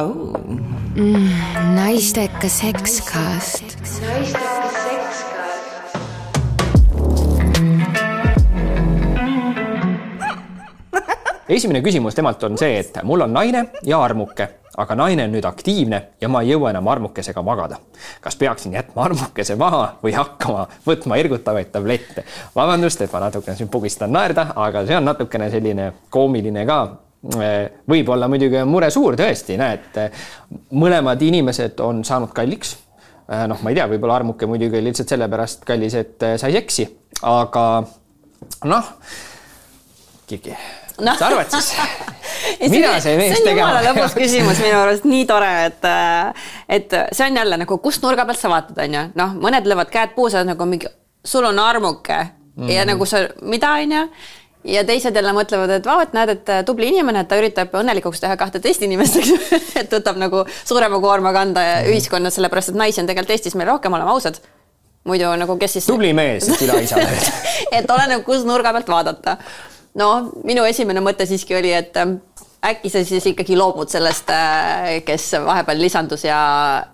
oh.. naisteka sekskast. naisteka sekskast. esimene küsimus temalt on see, et mul on naine ja armuke, aga naine on nüüd aktiivne ja ma ei jõua enam armukesega magada. kas peaksin jätma armukese maha või hakkama võtma ergutavaid tablette? vabandust, et ma natukene siin pugistan naerda, aga see on natukene selline koomiline ka võib-olla muidugi on mure suur tõesti, näed, mõlemad inimesed on saanud kalliks. noh, ma ei tea, võib-olla armuke muidugi lihtsalt sellepärast kallis, et sai seksi, aga noh, Kiki no., mis sa arvad siis mida see mees tegema peab? lõbus küsimus minu arust nii tore, et, et see on jälle nagu, kust nurga pealt sa vaatad, on ju, noh, mõned löövad käed puusa nagu mingi, sul on armuke mm ja nagu sa, mida, on ju ja teised jälle mõtlevad, et vau, et näed, et tubli inimene, et ta üritab õnnelikuks teha kahteteist inimest, eks ju, et võtab nagu suurema koorma kanda mm. ühiskonnas, sellepärast et naisi on tegelikult Eestis meil rohkem, oleme ausad. muidu nagu kes siis. tubli mees, külaisa et oleneb, kus nurga pealt vaadata no minu esimene mõte siiski oli, et ähm, äkki sa siis ikkagi loobud sellest, äh, kes vahepeal lisandus ja,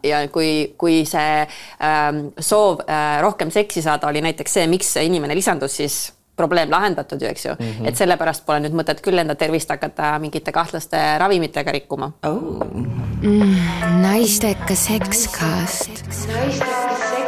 ja kui, kui see ähm, soov äh, rohkem seksi saada oli näiteks see, miks see inimene lisandus, siis probleem lahendatud ju, eks ju mm, -hmm. et sellepärast pole nüüd mõtet küll enda tervist hakata mingite kahtlaste ravimitega rikkuma oh.. Mm, naisteka sekskast. naisteka